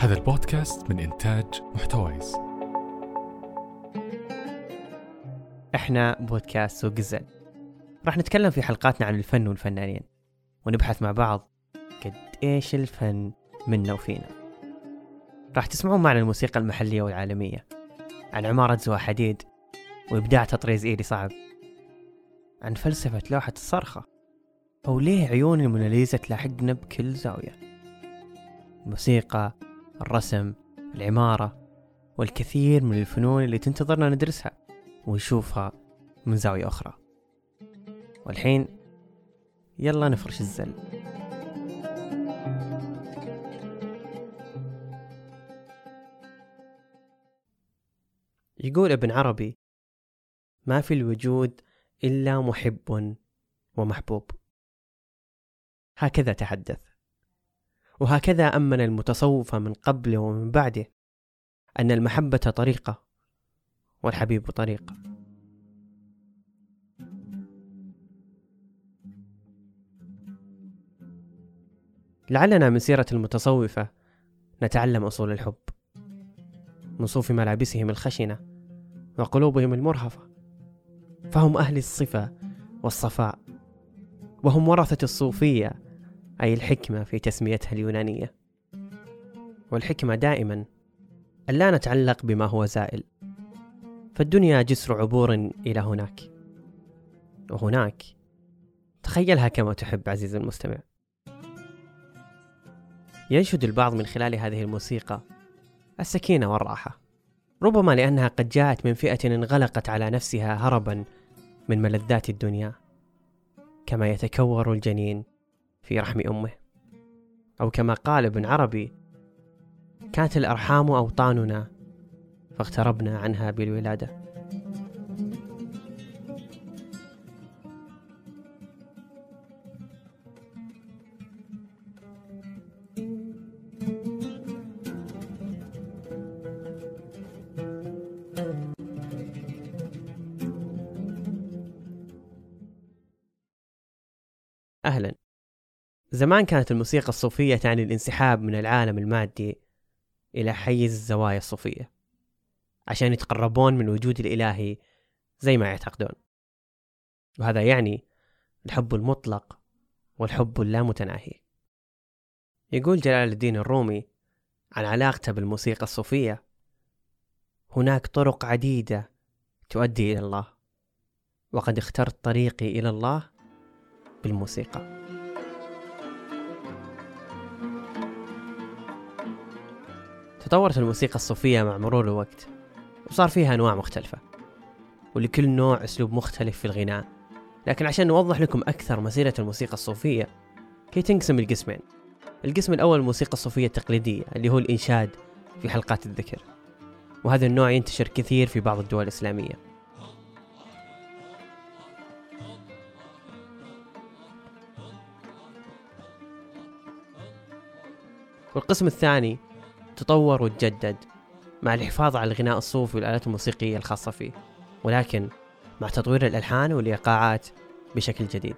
هذا البودكاست من إنتاج محتويس. إحنا بودكاست سوق الزل راح نتكلم في حلقاتنا عن الفن والفنانين ونبحث مع بعض قد إيش الفن منا وفينا. راح تسمعون معنا الموسيقى المحلية والعالمية عن عمارة زوا حديد وإبداع تطريز إيدي صعب عن فلسفة لوحة الصرخة أو ليه عيون الموناليزا تلاحقنا بكل زاوية. الموسيقى الرسم العمارة والكثير من الفنون اللي تنتظرنا ندرسها ونشوفها من زاوية أخرى. والحين يلا نفرش الزل. يقول ابن عربي ما في الوجود إلا محب ومحبوب. هكذا تحدث. وهكذا أمن المتصوف من قبله ومن بعده أن المحبة طريقة والحبيب طريق. لعلنا من سيرة المتصوفة نتعلم أصول الحب من صوف ملابسهم الخشنة وقلوبهم المرهفة فهم أهل الصفة والصفاء وهم ورثة الصوفية أي الحكمة في تسميتها اليونانية. والحكمة دائما ألا نتعلق بما هو زائل فالدنيا جسر عبور إلى هناك. وهناك تخيلها كما تحب عزيزي المستمع. ينشد البعض من خلال هذه الموسيقى السكينة والراحة ربما لأنها قد جاءت من فئة انغلقت على نفسها هربا من ملذات الدنيا كما يتكور الجنين في رحم أمه. أو كما قال ابن عربي كانت الأرحام أوطاننا فاغتربنا عنها بالولادة. أهلا. زمان كانت الموسيقى الصوفية تعني الانسحاب من العالم المادي إلى حيز الزوايا الصوفية عشان يتقربون من وجود الإلهي زي ما يعتقدون. وهذا يعني الحب المطلق والحب اللامتناهي. يقول جلال الدين الرومي عن علاقته بالموسيقى الصوفية هناك طرق عديدة تؤدي إلى الله وقد اخترت طريقي إلى الله بالموسيقى. تطورت الموسيقى الصوفية مع مرور الوقت وصار فيها أنواع مختلفة ولكل نوع أسلوب مختلف في الغناء. لكن عشان نوضح لكم أكثر مسيرة الموسيقى الصوفية هي تنقسم لقسمين القسم الأول الموسيقى الصوفية التقليدية اللي هو الإنشاد في حلقات الذكر. وهذا النوع ينتشر كثير في بعض الدول الإسلامية. والقسم الثاني تطور وتجدد مع الحفاظ على الغناء الصوفي والآلات الموسيقية الخاصة فيه ولكن مع تطوير الألحان والإيقاعات بشكل جديد.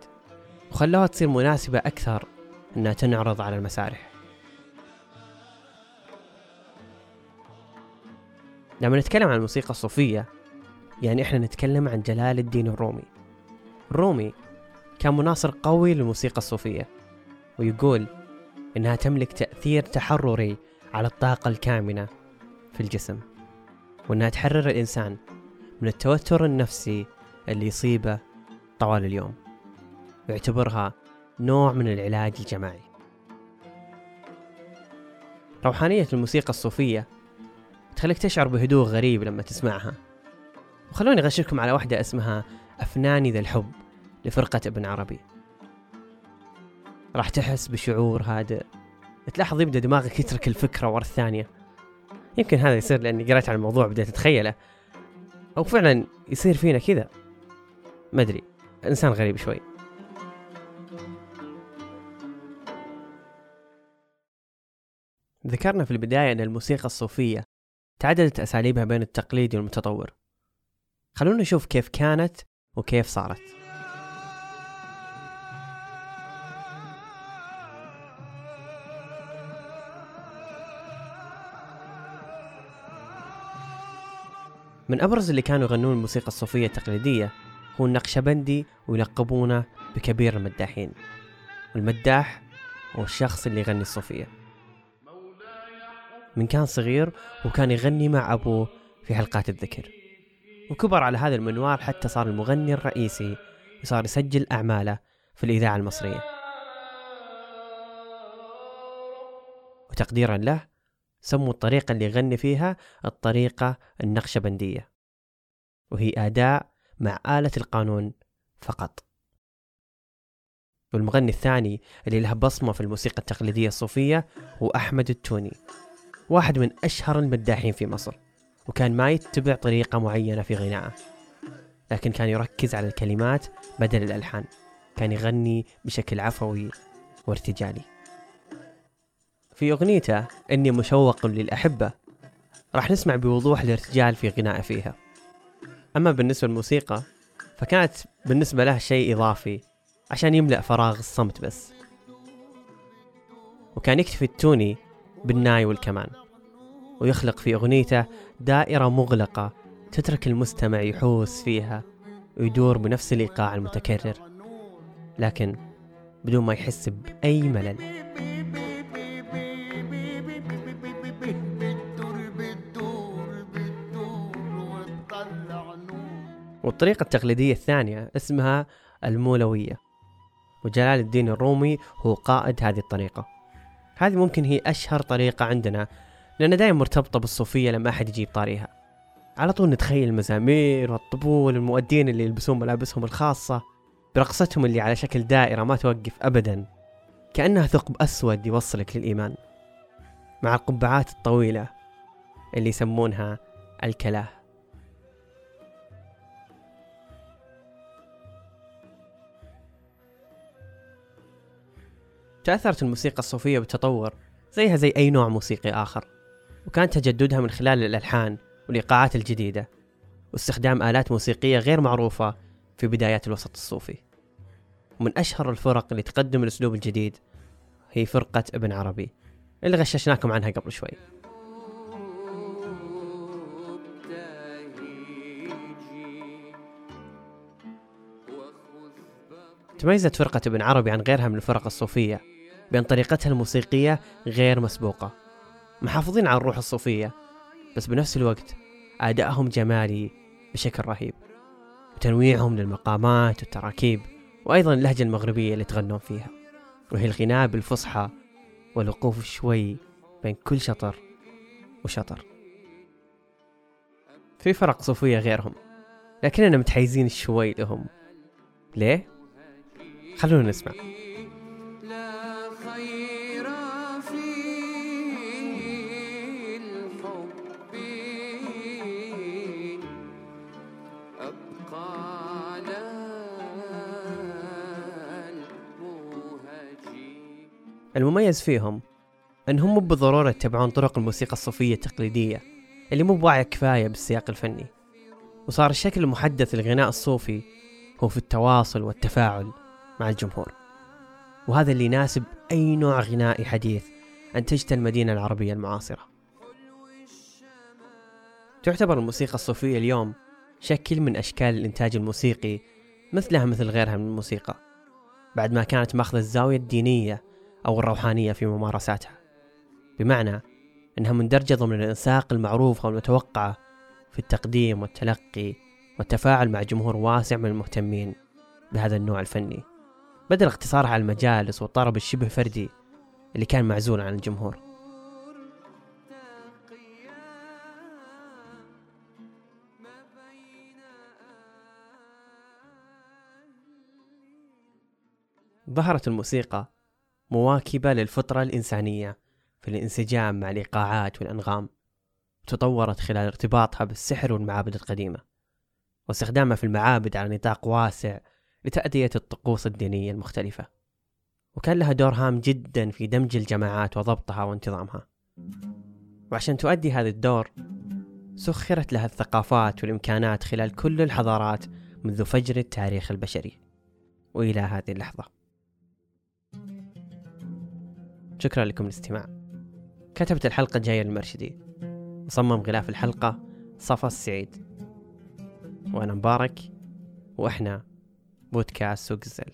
وخلوها تصير مناسبة أكثر أنها تنعرض على المسارح. لما نتكلم عن الموسيقى الصوفية يعني إحنا نتكلم عن جلال الدين الرومي. الرومي كان مناصر قوي للموسيقى الصوفية ويقول إنها تملك تأثير تحرري على الطاقة الكامنة في الجسم وإنها تحرر الإنسان من التوتر النفسي اللي يصيبه طوال اليوم. ويعتبرها نوع من العلاج الجماعي. روحانية الموسيقى الصوفية تخليك تشعر بهدوء غريب لما تسمعها. وخلوني أغشركم على واحدة اسمها أفناني ذا الحب لفرقة ابن عربي. راح تحس بشعور هادئ. تلاحظ يبدأ دماغك يترك الفكرة ورا الثانية. يمكن هذا يصير لأني قريت عن الموضوع بديت أتخيله. أو فعلا يصير فينا كذا. ما أدري. إنسان غريب شوي. ذكرنا في البداية أن الموسيقى الصوفية تعددت أساليبها بين التقليدي والمتطور. خلونا نشوف كيف كانت وكيف صارت. من أبرز اللي كانوا يغنون الموسيقى الصوفية التقليدية هو النقشبندي ويلقبونه بكبير المداحين. والمداح هو الشخص اللي يغني الصوفية. من كان صغير وكان يغني مع أبوه في حلقات الذكر. وكبر على هذا المنوال حتى صار المغني الرئيسي وصار يسجل أعماله في الإذاعة المصرية. وتقديرا له سموا الطريقة اللي يغني فيها الطريقة النقشبندية وهي أداء مع آلة القانون فقط. والمغني الثاني اللي له بصمة في الموسيقى التقليدية الصوفية هو أحمد التوني واحد من أشهر المداحين في مصر وكان ما يتبع طريقة معينة في غنائه لكن كان يركز على الكلمات بدل الألحان كان يغني بشكل عفوي وارتجالي. في أغنيته إني مشوق للأحبة. راح نسمع بوضوح الارتجال في غنائه فيها. أما بالنسبة للموسيقى فكانت بالنسبة له شيء إضافي عشان يملأ فراغ الصمت بس. وكان يكتفي التوني بالناي والكمان ويخلق في أغنيته دائرة مغلقة تترك المستمع يحوس فيها ويدور بنفس الإيقاع المتكرر لكن بدون ما يحس بأي ملل. والطريقة التقليدية الثانية اسمها المولوية. وجلال الدين الرومي هو قائد هذه الطريقة. هذه ممكن هي أشهر طريقة عندنا لأنها دائما مرتبطة بالصوفية لما أحد يجيب طاريها على طول نتخيل المزامير والطبول المؤدين اللي يلبسون ملابسهم الخاصة. برقصتهم اللي على شكل دائرة ما توقف أبدا. كأنها ثقب أسود يوصلك للإيمان. مع القبعات الطويلة اللي يسمونها الكلاه. تأثرت الموسيقى الصوفية بالتطور زيها زي أي نوع موسيقي آخر وكان تجددها من خلال الألحان والإيقاعات الجديدة واستخدام آلات موسيقية غير معروفة في بدايات الوسط الصوفي. ومن أشهر الفرق اللي تقدم الأسلوب الجديد هي فرقة ابن عربي اللي غششناكم عنها قبل شوي. تميزت فرقة ابن عربي عن غيرها من الفرق الصوفية بأن طريقتها الموسيقية غير مسبوقة. محافظين على الروح الصوفية بس بنفس الوقت أدائهم جمالي بشكل رهيب. وتنويعهم للمقامات والتراكيب وأيضا اللهجة المغربية اللي تغنون فيها. وهي الغناء بالفصحى والوقوف شوي بين كل شطر وشطر. في فرق صوفية غيرهم لكننا متحيزين شوي لهم. ليه؟ خلونا نسمع. المميز فيهم إنهم مو بالضرورة يتبعون طرق الموسيقى الصوفية التقليدية اللي مو بواعية كفاية بالسياق الفني. وصار الشكل المحدث للغناء الصوفي هو في التواصل والتفاعل مع الجمهور. وهذا اللي يناسب أي نوع غنائي حديث أنتجته المدينة العربية المعاصرة. تعتبر الموسيقى الصوفية اليوم شكل من أشكال الإنتاج الموسيقي مثلها مثل غيرها من الموسيقى بعد ما كانت ماخذة الزاوية الدينية أو الروحانية في ممارساتها. بمعنى أنها مندرجة ضمن الإنساق المعروفة والمتوقعة في التقديم والتلقي والتفاعل مع جمهور واسع من المهتمين بهذا النوع الفني. بدل اقتصارها على المجالس والطرب الشبه فردي اللي كان معزول عن الجمهور. ظهرت الموسيقى مواكبة للفطرة الإنسانية في الانسجام مع الإيقاعات والأنغام وتطورت خلال ارتباطها بالسحر والمعابد القديمة واستخدامها في المعابد على نطاق واسع لتأدية الطقوس الدينية المختلفة. وكان لها دور هام جدا في دمج الجماعات وضبطها وانتظامها. وعشان تؤدي هذا الدور سخرت لها الثقافات والإمكانات خلال كل الحضارات منذ فجر التاريخ البشري. وإلى هذه اللحظة. شكرا لكم الاستماع كتبت الحلقة الجاية للمرشدي. وصمم غلاف الحلقة صفا السعيد. وأنا مبارك وإحنا بودكاست سوق الزل